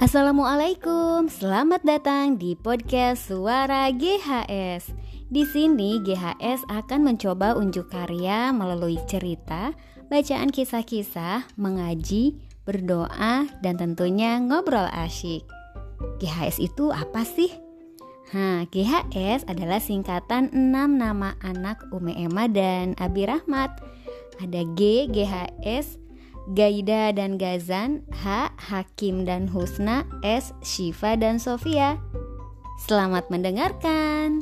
Assalamualaikum, selamat datang di podcast Suara GHS. Di sini GHS akan mencoba unjuk karya melalui cerita, bacaan kisah-kisah, mengaji, berdoa, dan tentunya ngobrol asyik. GHS itu apa sih? Nah, GHS adalah singkatan 6 nama anak Ume Emma dan Abi Rahmat. Ada G, GHS, Gaida dan Gazan, H. Hakim dan Husna, S. Shiva dan Sofia. Selamat mendengarkan.